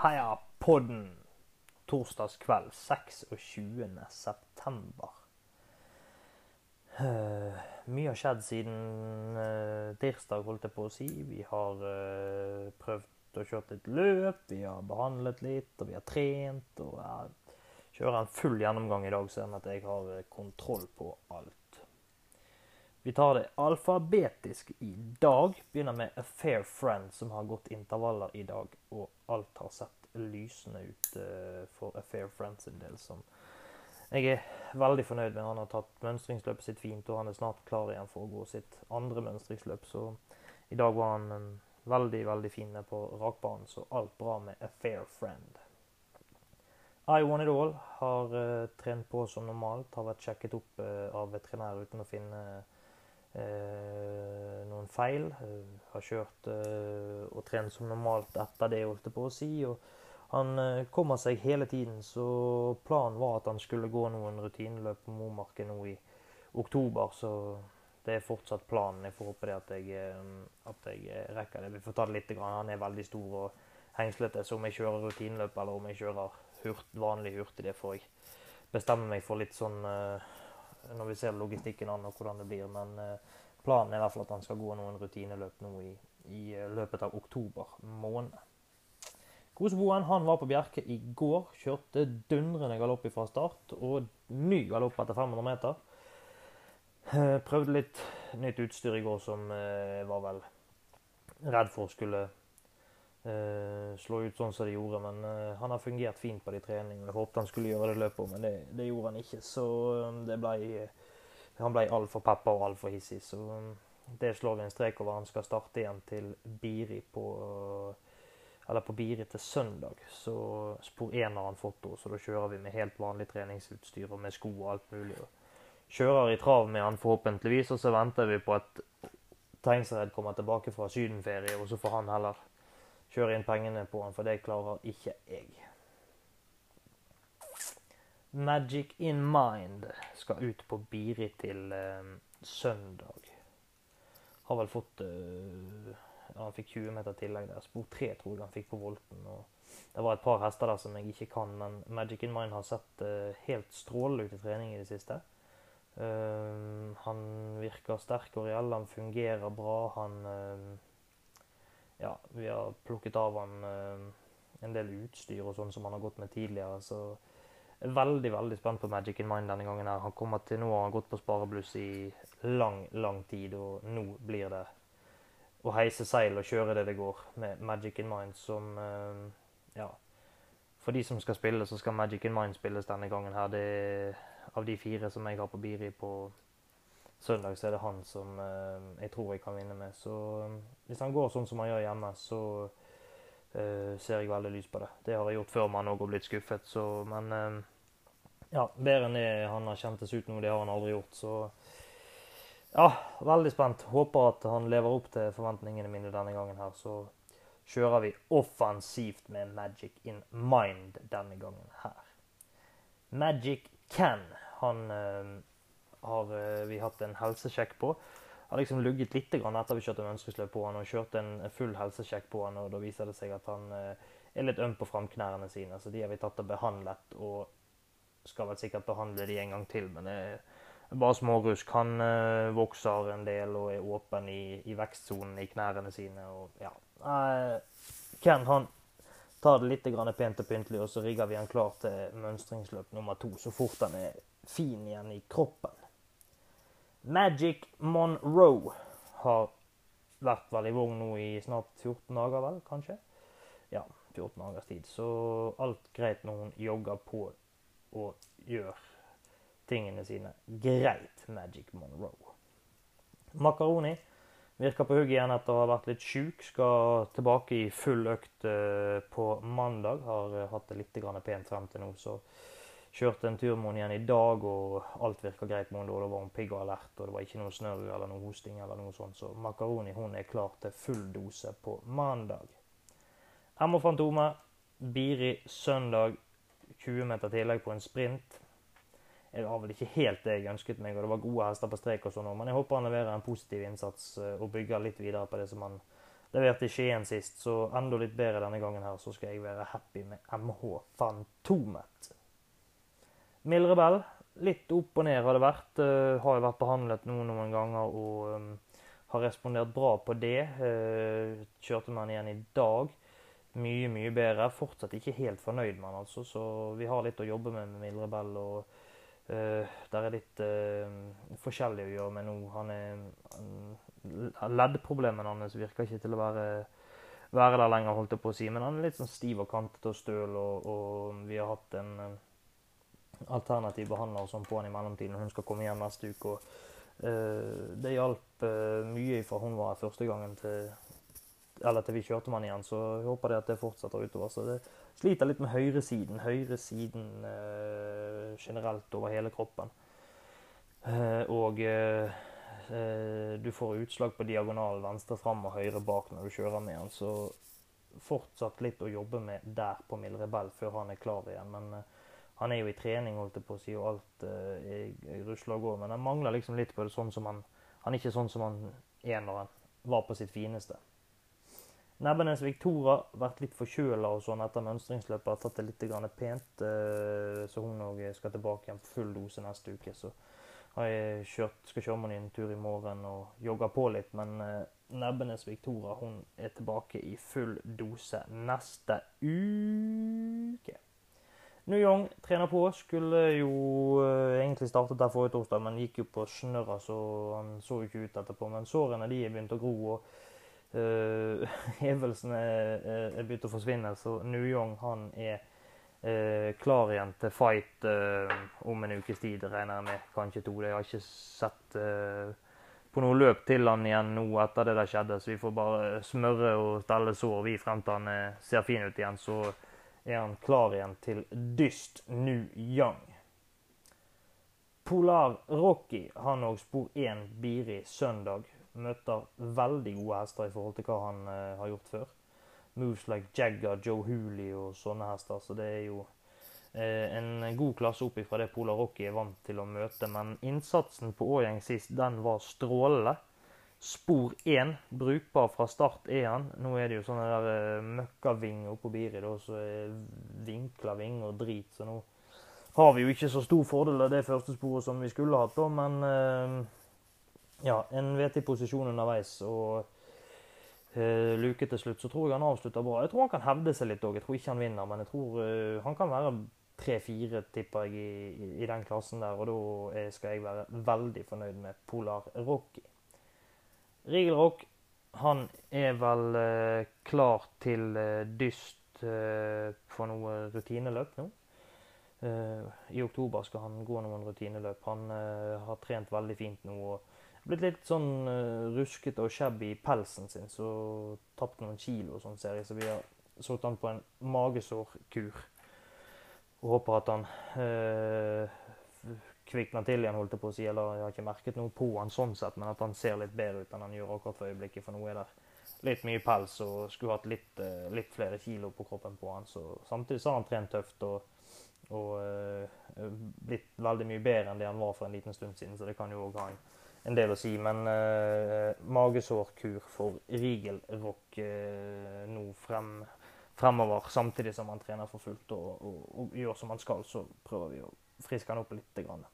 Heia podden! Torsdagskveld 26. september. Uh, mye har skjedd siden uh, tirsdag, holdt jeg på å si. Vi har uh, prøvd å kjøre litt løp, vi har behandlet litt, og vi har trent. Og jeg kjører en full gjennomgang i dag, sånn at jeg har kontroll på alt. Vi tar det alfabetisk i dag. Begynner med A Fair Friend, som har gått intervaller i dag. Og alt har sett lysende ut eh, for A Fair Friend sin del. Som jeg er veldig fornøyd med. Han har tatt mønstringsløpet sitt fint, og han er snart klar igjen for å gå sitt andre mønstringsløp. Så i dag var han eh, veldig, veldig fin på rakbanen, så alt bra med A Fair Friend. I Want It All har uh, trent på som normalt, har vært sjekket opp uh, av veterinær uten å finne eh, noen feil. Eh, har kjørt eh, og trent som normalt etter det, holdt jeg på å si. Og han eh, kommer seg hele tiden, så planen var at han skulle gå noen rutineløp på Momarken nå i oktober. Så det er fortsatt planen. Jeg får håpe det at jeg, eh, at jeg eh, rekker det. Vi får ta det litt. Grann. Han er veldig stor og hengslete, så om jeg kjører rutineløp eller om jeg kjører hurt, vanlig hurtig, det får jeg bestemme meg for litt sånn eh, når vi ser logistikken an og hvordan det blir. Men eh, planen er i hvert fall at han skal gå noen rutineløp nå i, i eh, løpet av oktober måned. Koseboen han var på Bjerke i går. Kjørte dundrende galopp fra start og ny galopp etter 500 meter. Eh, Prøvde litt nytt utstyr i går som var vel redd for skulle eh, slå ut sånn som det gjorde. Men eh, han har fungert fint på de treningene. Jeg håpet han skulle gjøre det løpet, men det, det gjorde han ikke. Så eh, det ble, han ble altfor peppa og altfor hissig. Så eh, det slår vi en strek over. Han skal starte igjen til Biri på eller på Biri til søndag. Så spor 1 har han fått så da kjører vi med helt vanlig treningsutstyr og med sko og alt mulig. Kjører i trav med han forhåpentligvis, og så venter vi på at Tengsered kommer tilbake fra sydenferie, og så får han heller kjøre inn pengene på han, for det klarer ikke jeg. Magic in Mind skal ut på Biri til eh, søndag. Har vel fått ja, Han fikk 20 meter tillegg der. Spor 3 tror jeg han fikk på Volten. Det var et par hester der som jeg ikke kan, men Magic in Mind har sett eh, helt strålende ut i trening i det siste. Uh, han virker sterk og reell, han fungerer bra. Han uh, Ja, vi har plukket av han uh, en del utstyr og sånn som han har gått med tidligere. Så jeg er veldig, veldig spent på Magic in Mind denne gangen. her. Han kommer til Nå har han gått på sparebluss i lang, lang tid, og nå blir det å heise seil og kjøre det det går med Magic in Mind som Ja. For de som skal spille, så skal Magic in Mind spilles denne gangen her. Det er av de fire som jeg har på Biri på søndag, så er det han som eh, jeg tror jeg kan vinne med. Så eh, hvis han går sånn som han gjør hjemme, så eh, ser jeg veldig lys på det. Det har jeg gjort før man òg har blitt skuffet, så Men ja, bedre enn det han har kjentes ut nå, det har han aldri gjort. Så ja, veldig spent. Håper at han lever opp til forventningene mine denne gangen her. Så kjører vi offensivt med Magic in Mind denne gangen her. Magic Ken, han har uh, vi hatt en helsesjekk på. Har liksom lugget litt grann etter vi kjørte mønstringsløp på han og kjørte en full helsesjekk på han, og da viser det seg at han uh, er litt øm på framknærne sine. Så de har vi tatt og behandlet, og skal vel sikkert behandle de en gang til. Men det er bare smårusk. Han vokser en del og er åpen i, i vekstsonen i knærne sine. og ja. Ken han tar det litt pent og pyntelig, og så rigger vi han klar til mønstringsløp nummer to så fort han er fin igjen i kroppen. Magic Monroe har vært vel i vogn nå i snart 14 dager, vel, kanskje? Ja, 14 dagers tid. Så alt greit når hun jogger på og gjør tingene sine greit, Magic Monroe. Makaroni Virker på hugget igjen etter å ha vært litt sjuk. Skal tilbake i full økt på mandag. Har hatt det litt pent frem til nå. Så kjørte en tur med henne igjen i dag, og alt virka greit med henne. Da var hun pigg og alert, og det var ikke noe snørr eller noe hosting eller noe sånt. Så Makaroni hun er klar til full dose på mandag. Emma Fantome, Biri søndag. 20 meter tillegg på en sprint. Det var vel ikke helt det jeg ønsket meg, og det var gode hester på strek og sånn men jeg håper han leverer en positiv innsats og bygger litt videre på det som han leverte i Skien sist, så enda litt bedre denne gangen her, så skal jeg være happy med MH Fantomet. Mild Bell. Litt opp og ned har det vært. Uh, har jo vært behandlet nå noen ganger og um, har respondert bra på det. Uh, kjørte man igjen i dag. Mye, mye bedre. Fortsatt ikke helt fornøyd med han, altså. Så vi har litt å jobbe med med Mild Rebell. og Uh, der er litt uh, forskjellig å gjøre med nå. Han er, han, leddproblemene hans virker ikke til å være, være, der lenger, holdt jeg på å si. Men han er litt sånn stiv og kantete og støl, og, og, vi har hatt en uh, alternativ behandler sånn på han i mellomtiden. Hun skal komme hjem neste uke. og Det hjalp mye fra hun var her første gangen til eller til vi kjørte man igjen, så jeg håper det at det fortsetter utover. Så det sliter litt med høyresiden. Høyresiden uh, generelt over hele kroppen. Og du får utslag på diagonal venstre fram og høyre bak når du kjører med den. Så fortsatt litt å jobbe med der på Mild Rebell før han er klar igjen. Men han er jo i trening, holdt jeg på å si, og alt eh, rusler og går. Men han mangler liksom litt på det sånn som han Han er ikke sånn som han er når han var på sitt fineste. Nebbenes Victoria vært litt forkjøla og sånn etter mønstringsløpet. Har tatt det litt pent. uh, så hun òg skal tilbake igjen på full dose neste uke. Så har jeg kjørt, skal kjøre med en tur i morgen og jogge på litt. Men uh, Nebbenes Victoria hun er tilbake i full dose neste uke. Nuyong trener på. Skulle jo uh, egentlig startet der forrige torsdag, men gikk jo på snørra, så han så jo ikke ut etterpå. Men sårene de er begynt å gro. og uh, hevelsene er, er begynt å forsvinne, så Nuyong han er uh, klar igjen til fight uh, om en ukes tid, regner jeg med. Kanskje to. Jeg har ikke sett på noe løp til han igjen nå etter det der skjedde, så vi får bare smøre og stelle sår vi frem til han ser fin ut igjen. Så er han klar igjen til dyst Nu Yang. Polar Rocky han òg spor 1 Biri søndag møter veldig gode hester i forhold til hva han uh, har gjort før. Moves like Jagger, Joe Hooley og sånne hester. Så det er jo uh, en god klasse opp ifra det Polar Rocky er vant til å møte. Men innsatsen på Årgjeng sist, den var strålende. Spor 1, brukbar fra start er han. Nå er det jo sånne der uh, møkkavinger oppå Biri, da, så er vinkla vinger og drit. Så nå har vi jo ikke så stor fordel av det første sporet som vi skulle hatt, da, men uh, ja, en vet i posisjon underveis. Og uh, luke til slutt, så tror jeg han avslutter bra. Jeg tror han kan hevde seg litt òg. Jeg tror ikke han vinner, men jeg tror han kan være tre-fire, tipper jeg, i, i, i, den klassen der. Og da skal jeg være veldig fornøyd med Polar Rocky. Rigel Rock, han er vel eh, klar til dyst for noe rutineløp nå. I oktober skal han gå noen rutineløp. Han har trent veldig fint nå. og blitt litt sånn uh, ruskete og shabby i pelsen sin, så tapt noen kilo og sånn, ser jeg. Så vi har satt han på en magesårkur. Og håper at han kvikner til igjen, holdt jeg på å si. Eller jeg har ikke merket noe på han sånn sett, men at han ser litt bedre ut enn han gjør akkurat for øyeblikket. For nå er det litt mye pels og skulle hatt litt, uh, litt flere kilo på kroppen på han. Så samtidig så har han trent tøft og, og uh, blitt veldig mye bedre enn det han var for en liten stund siden, så det kan jo òg ha en en del å si. Men uh, magesårkur for Rigelrock uh, nå frem, fremover, samtidig som han trener for fullt og, og, og, gjør som han skal, så prøver vi å friske han opp litt. Grann.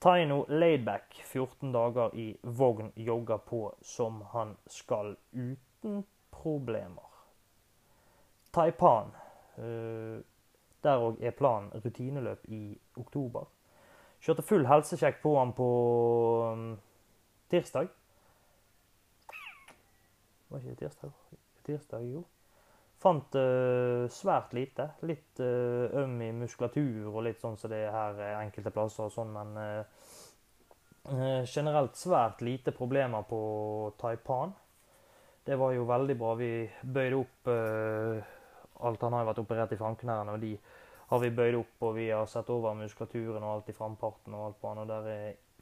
Taino laidback, 14 dager i vogn, jogger på som han skal uten problemer. Taipan. Uh, der òg er planen rutineløp i oktober. Kjørte full helsesjekk på han på um, tirsdag. Var ikke det tirsdag? Tirsdag, jo. Fant uh, svært lite. Litt uh, øm i muskulatur og litt sånn som det er her uh, enkelte plasser og sånn, men uh, generelt svært lite problemer på Taipan. Det var jo veldig bra. Vi bøyde opp alt han har jo vært operert i framknærne, og de har vi bøyd opp, og vi har sett over muskulaturen og alt i framparten og alt på han. Og der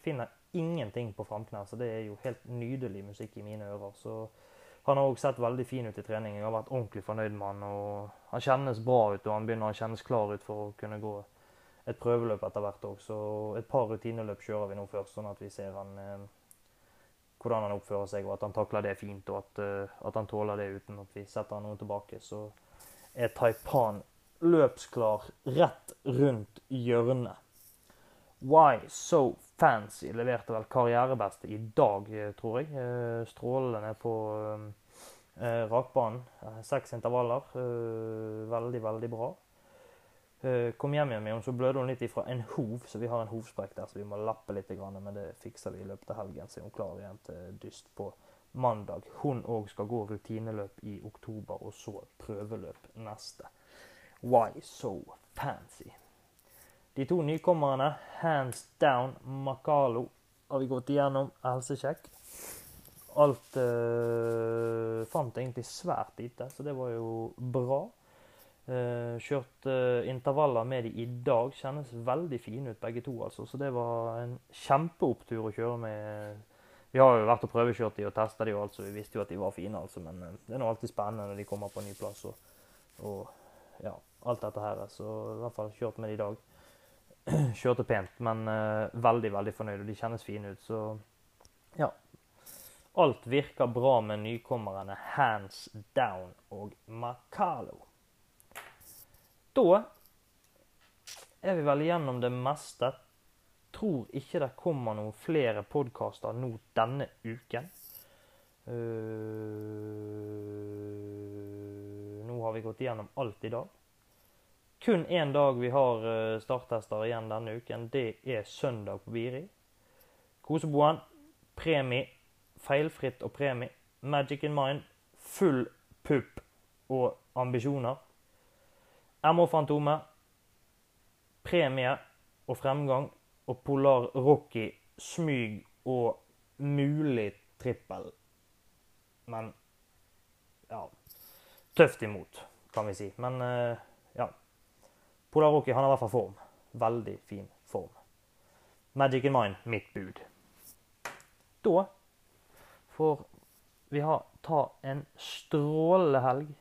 finner finner ingenting på framknær, så det er jo helt nydelig musikk i mine ører. Så han har òg sett veldig fin ut i trening. Jeg har vært ordentlig fornøyd med han. og Han kjennes bra ut, og han begynner å kjennes klar ut for å kunne gå et prøveløp etter hvert òg. Så et par rutineløp kjører vi nå først, sånn at vi ser han eh, hvordan han oppfører seg, og at han takler det fint, og at, eh, at han tåler det uten at vi setter noe tilbake, så er Taipan løpsklar rett rundt hjørnet. Why So Fancy leverte vel karrierebeste i dag, eh, tror jeg. Eh, Strålende på eh, rakbanen. Seks intervaller. Veldig, veldig bra. Kom hjem igjen med henne, så blødde hun litt ifra en hov, så vi har en hovsprekk der, så vi må lappe litt, men det fikser vi i løpet av helgen, så er hun klar igjen til dyst på mandag. Hun òg skal gå rutineløp i oktober, og så prøveløp neste. Why so fancy? De to nykommerne, hands down, Makalo, har vi gått igjennom helsesjekk. Alt eh, fant egentlig svært lite, så det var jo bra. Uh, kjørt uh, intervaller med de i dag. Kjennes veldig fine ut begge to, altså. Så det var en kjempeopptur å kjøre med. Vi har jo vært og prøvekjørt de og testa de, altså. så vi visste jo at de var fine, altså. Men uh, det er nå alltid spennende når de kommer på en ny plass og, og ja, alt dette her. Så i hvert fall kjørt med de i dag. Kjørte pent, men uh, veldig, veldig fornøyd, og de kjennes fine ut, så ja. Alt virker bra med nykommerne Hands Down og Makalo. Da er vi vel gjennom det meste. Tror ikke det kommer noen flere podkaster nå denne uken. Uh, nå har vi gått gjennom alt i dag. Kun én dag vi har øh, starttester igjen denne uken. Det er søndag på Biri. Koseboen, premie, feilfritt og premie. Magic in mind, full pupp og ambisjoner. MH-Fantomet, premie og fremgang. Og Polar Rocky, smyg og mulig trippel. Men ja Tøft imot, kan vi si. Men uh. Polar han har i hvert fall form. Veldig fin form. Magic in mind, mitt bud. Da får vi ha, ta en strålende helg.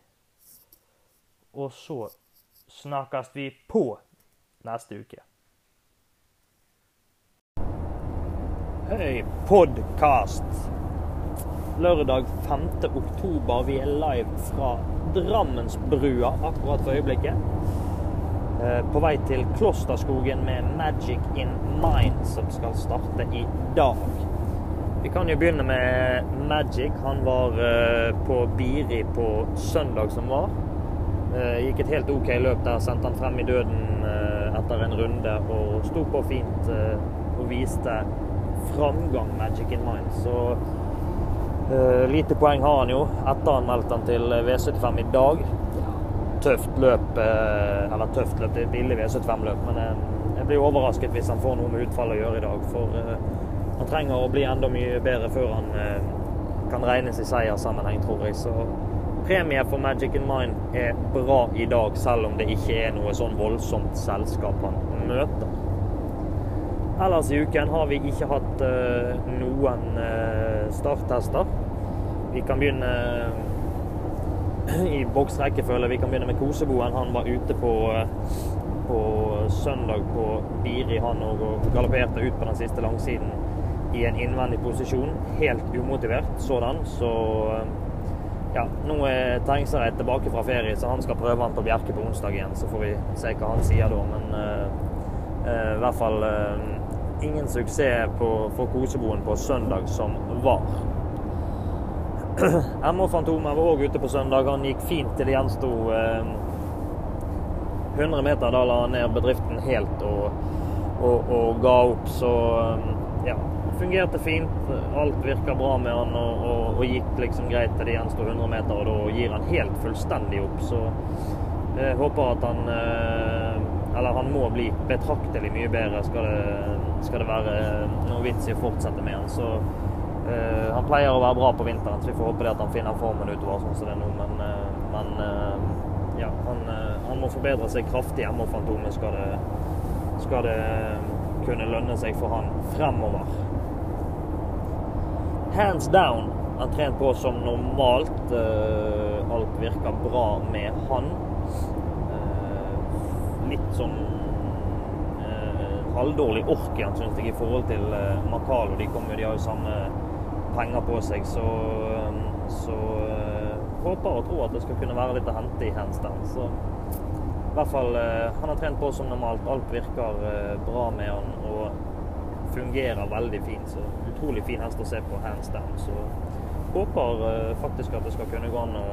Og så snakkes vi på neste uke. Hei, podkast. Lørdag 5. oktober. Vi er live fra Drammensbrua akkurat for øyeblikket. Eh, På vei til Klosterskogen med Magic in Mind, som skal starte i dag. Vi kan jo begynne med Magic. Han var eh, på Biri på søndag som var. Eh, Gikk et helt OK løp der. Sendte han frem i døden etter en runde og sto på fint og viste framgang Magic in Mind. Så lite poeng har han jo etter han meldte han til V75 i dag. Tøft løp, eh, eller tøft løp, det er billig V75-løp, men eh, jeg blir overrasket hvis han får noe med utfallet å gjøre i dag. For eh, han trenger å bli enda mye bedre før han kan regnes i seiersammenheng, tror jeg. Så premie for Magic in Mind er bra i dag, selv om det ikke er noe sånn voldsomt selskap han møter. Ellers i uken har vi ikke hatt noen starttester. Vi kan begynne i boksrekkefølge. Vi kan begynne med Koseboen. Han var ute på, eh, på søndag på Biri, han òg, og galopperte ut på den siste langsiden i en innvendig posisjon. Helt umotivert sådan. Så eh, ja, nå er Tengsereid tilbake fra ferie, så han skal prøve han på Bjerke på onsdag igjen. Så får vi se hva han sier da. Men uh, uh, i hvert fall uh, ingen suksess på, for Koseboen på søndag som var. MH Fantomet var òg ute på søndag. Han gikk fint til det gjensto eh, 100 meter. Da la han ned bedriften helt og, og, og ga opp. Så eh, ja, fungerte fint. Alt virka bra med han og, og, og gikk liksom greit til det gjensto 100 meter. Og da gir han helt fullstendig opp. Så jeg håper at han eh, Eller han må bli betraktelig mye bedre skal det, skal det være noe vits i å fortsette med han. Så Eh, han pleier å være bra på vinteren, så vi får håpe det at han finner formen utover sånn som det er nå. Men, uh, men uh, ja, han, han, må forbedre seg kraftig hjemme hos Fantomet skal det, skal det kunne lønne seg for han fremover. Hands down. Han trent på som normalt. Alt virker bra med han. Litt sånn halvdårlig ork igjen, syns jeg, i forhold til Makalo. De, de har jo samme penger på seg, så, så uh, håper og tror at det skal kunne være litt å hente i handstand. Så i hvert fall uh, Han har trent på som normalt. Alt virker uh, bra med han og fungerer veldig fint. Så utrolig fin hest å se på handstand. Så håper faktisk at det skal kunne gå an å,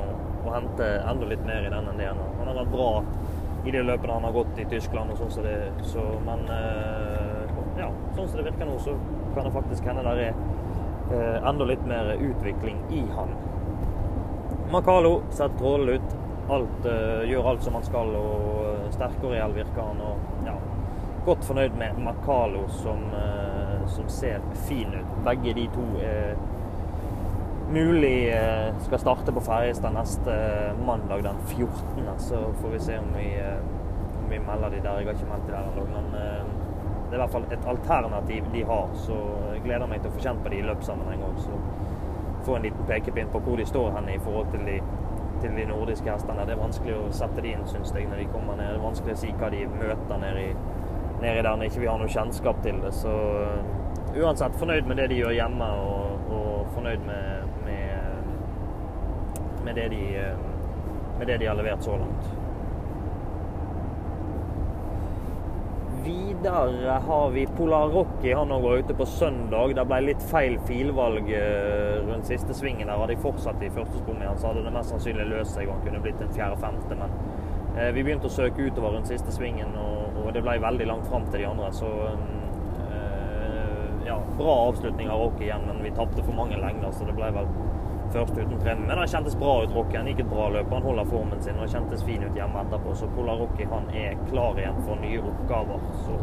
å hente enda litt mer i den enn det han har. Han har vært bra i de løpene han har gått i Tyskland og sånn som det så, Men ja, sånn som det virker nå, så kan det faktisk hende der er enda litt mer utvikling i han. Makalo ser strålende ut. Alt, eh, gjør alt som han skal, og eh, sterk og reell virker han. Og ja, godt fornøyd med Makalo, som, eh, som ser fin ut. Begge de to er mulig eh, skal starte på Ferjestad neste mandag den 14. Så får vi se om vi, eh, om vi melder de der. Jeg har ikke meldt de der ennå. Men det er i hvert fall et alternativ de har. Så jeg gleder meg til å få kjent på de i løpssammenheng òg. Så få en liten pekepinn på hvor de står hen i forhold til de, til de nordiske hestene. Det er vanskelig å sette de inn, syns jeg, når de kommer ned. Det er vanskelig å si hva de møter nedi, nedi der når ikke vi har noe kjennskap til det. Så uh, uansett fornøyd med det de gjør hjemme, og, og fornøyd med, med, med, det de, uh, med det de har levert så langt. Videre har vi Polar Rocky. Han òg var ute på søndag. Det ble litt feil filvalg eh, rundt siste svingen. Der hadde jeg fortsatt i første med så hadde det mest sannsynlig løst seg han kunne blitt en fjerde-femte. Men eh, vi begynte å søke utover rundt siste svingen, og det ble veldig langt fram til de andre. Så eh, ja, bra avslutning av Rocky igjen, men vi tapte for mange lengder, så det ble vel først uten trening. Men han kjentes bra ut, Rocky. Han gikk et bra løp. Han holder formen sin og kjentes fin ut hjemme etterpå. Så Polar Rocky han er klar igjen for nye oppgaver. Så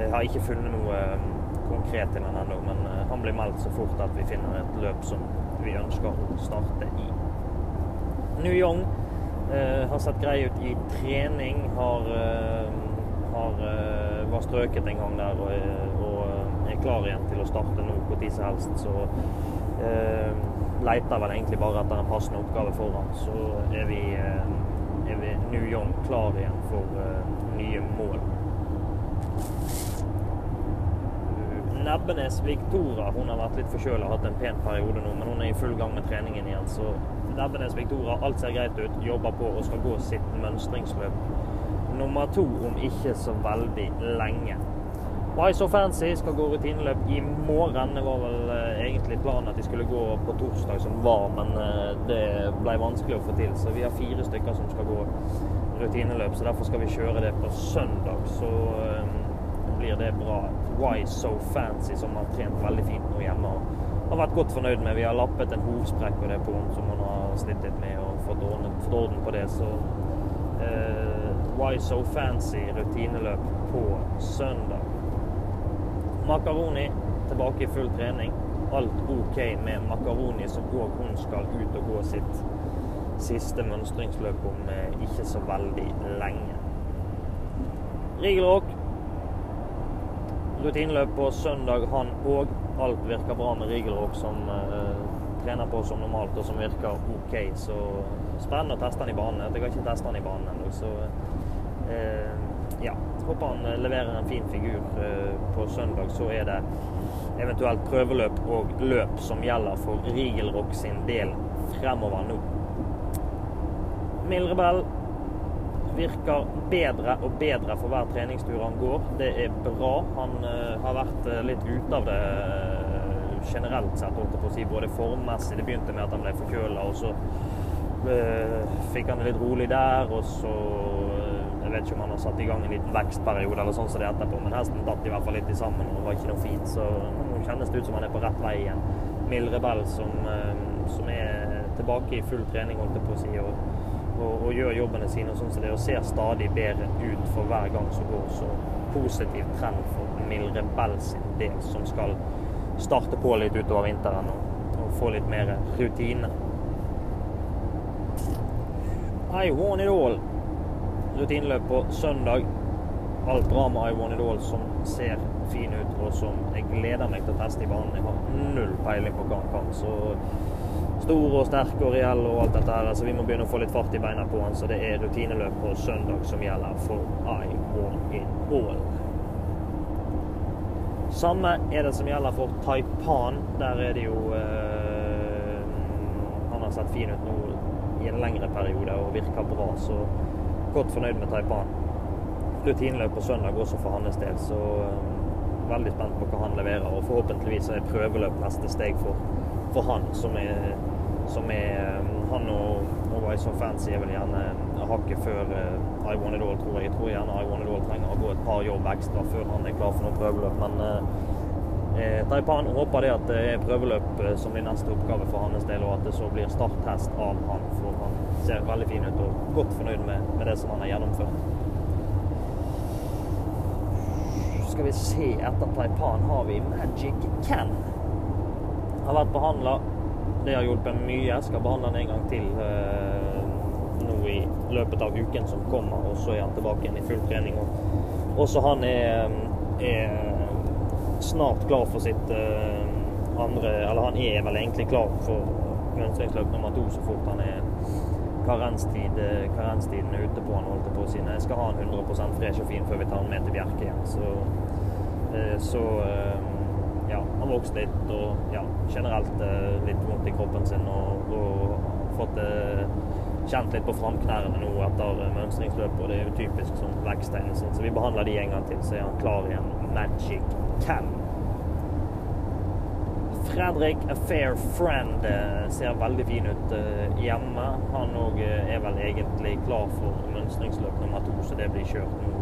jeg har ikke funnet noe eh, konkret til han ennå, men eh, han blir meldt så fort at vi finner et løp som vi ønsker å starte i. New Young eh, har sett grei ut i trening. Har, eh, har eh, var strøket en gang der og, og er klar igjen til å starte nå når som helst. Så eh, leter vel egentlig bare etter en passende oppgave foran. Så er vi, eh, er vi New York klar igjen for uh, nye mål. Nebbenes Victoria hun har vært litt forkjøla, hatt en pen periode nå, men hun er i full gang med treningen igjen. Så Nebbenes Victoria, alt ser greit ut, jobber på og skal gå sitt mønstringsløp nummer to om ikke så veldig lenge. Why So Fancy skal gå rutineløp i morgen. Det var vel eh, egentlig planen at de skulle gå på torsdag som var, men eh, det ble vanskelig å få til. Så vi har fire stykker som skal gå rutineløp, så derfor skal vi kjøre det på søndag. Så eh, blir det bra. Why So Fancy, som har trent veldig fint nå hjemme. og har vært godt fornøyd med. Vi har lappet en hovsprekk og det på henne som hun har slitt litt med, og fått orden, på det. Så uh, Why So Fancy rutineløp på søndag. Makaroni tilbake i full trening. Alt OK med Makaroni, som òg hun skal ut og gå sitt siste mønstringsløp om eh, ikke så veldig lenge. Rigelrock. Rutineløp på søndag, han òg. Alt virker bra med Rigelrock, som uh, trener på som normalt, og som virker OK. Så spennende å teste han i banen. Jeg har ikke testet han i banen ennå, så uh, ja, håper han eh, leverer en fin figur eh, på søndag. Så er det eventuelt prøveløp og løp som gjelder for Rigelrock sin del fremover nå. Mildrebell virker bedre og bedre for hver treningstur han går. Det er bra. Han uh, har vært litt ute av det generelt sett, holdt jeg på å si, både formmessig. Det begynte med at han ble forkjøla, og så fikk han det litt rolig der. Og så jeg vet ikke om han har satt i gang en liten vekstperiode eller sånn som det etterpå, men hesten datt i hvert fall litt i sammen og var ikke noe fint. Så nå kjennes det ut som han er på rett vei igjen. Mild Rebell som, eh, som, er tilbake i full trening, holdt jeg på å si, og, og, og gjør jobbene sine og sånn som det, og ser stadig bedre ut for hver gang som går. Så positiv trend for Mild Rebell sin del, som skal starte på litt utover vinteren og, og få litt mer rutine. I want it all rutineløp på søndag. Alt bra med I Want It All som ser fin ut, og som jeg gleder meg til å teste i banen. Jeg har null peiling på hva han kan. Så stor og sterk og reell og alt dette her. så vi må begynne å få litt fart i beina på han, så det er rutineløp på søndag som gjelder for I Want It All. Samme er det som gjelder for Taipan. Der er det jo eh, Han har sett fin ut nå i en lengre periode og virker bra, så godt fornøyd med Taipan. Rutineløp på søndag også for hans del, så eh, veldig spent på hva han leverer. Og forhåpentligvis er prøveløp neste steg for, for han, som er, som er eh, Han og, og Wise of Fancy er vel gjerne hakket før uh, I Want It All, tror jeg. Jeg tror gjerne I Want It All trenger å gå et par jobb ekstra før han er klar for noe prøveløp. Men uh, eh, Taipan håper det at det er prøveløp som blir neste oppgave for hans del, og at det så blir starttest av han. For han ser veldig fin ut og godt fornøyd med, med det som han har gjennomført. skal vi se, etter Taipan har vi Magic Can. Har vært behandla det har hjulpet mye. Jeg skal behandle den en gang til uh, nå i løpet av uken som kommer, og så er han tilbake igjen i full trening. Og også han er, er snart klar for sitt uh, andre Eller han er vel egentlig klar for mønstringsløp nummer to så fort han er karenstid, eh, karenstiden er ute på han, holdt på å si. Jeg skal ha han 100 fresh og fin før vi tar han med til Bjerke igjen. Så, så ja, han vokste litt og ja, generelt eh, litt vondt i kroppen sin. Og, og fått eh, kjent litt på framknærne nå etter mønstringsløpet, og det er jo typisk sånn veksttegn. Så vi behandler de en gang til, så er han klar igjen. Magic Cal. Fredrik A Fair Friend eh, ser veldig fin ut hjemme. Han òg er vel egentlig klar for mønstringsløp nummer to, så det blir kjørt nå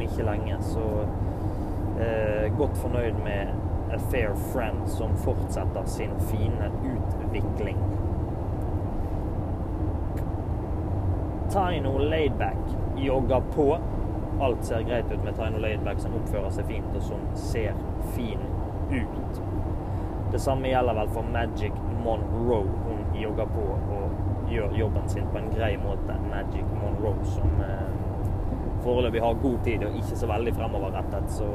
om ikke lenge. Så eh, godt fornøyd med A Fair Friend, som fortsetter sin fine utvikling. Taino Laidback jogger på. Alt ser greit ut med Taino Laidback, som oppfører seg fint og som ser fin ut. Det samme gjelder vel for Magic Monroe. Hun jogger på og gjør jobben sin på en grei måte. Magic Monroe, som eh, foreløpig har god tid og ikke så veldig fremoverrettet. Så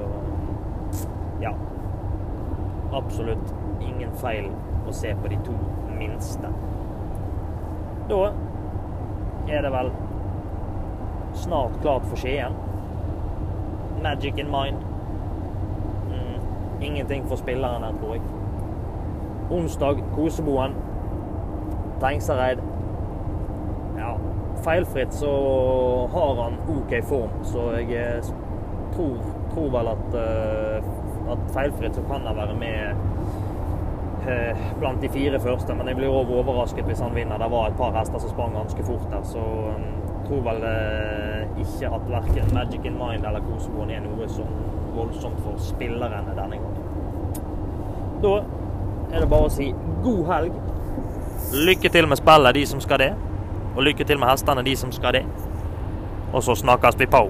ja. Absolutt ingen feil å se på de to minste. Da er det vel snart klart for Skien. Magic in mind. Mm, ingenting for spilleren her, tror jeg. Onsdag Koseboen. Tengsereid. Ja, feilfritt så har han OK form, så jeg eh, tror, tror vel at uh, at feilfritt så kan han være med eh, blant de fire første. Men jeg blir også overrasket hvis han vinner. Det var et par hester som sprang ganske fort der. Så jeg um, tror vel eh, ikke at verken Magic in Mind eller Koseboen er noe som voldsomt for spillerne denne. Da er det bare å si god helg. Lykke til med spillet, de som skal det. Og lykke til med hestene, de som skal det. Og så snakkes vi på.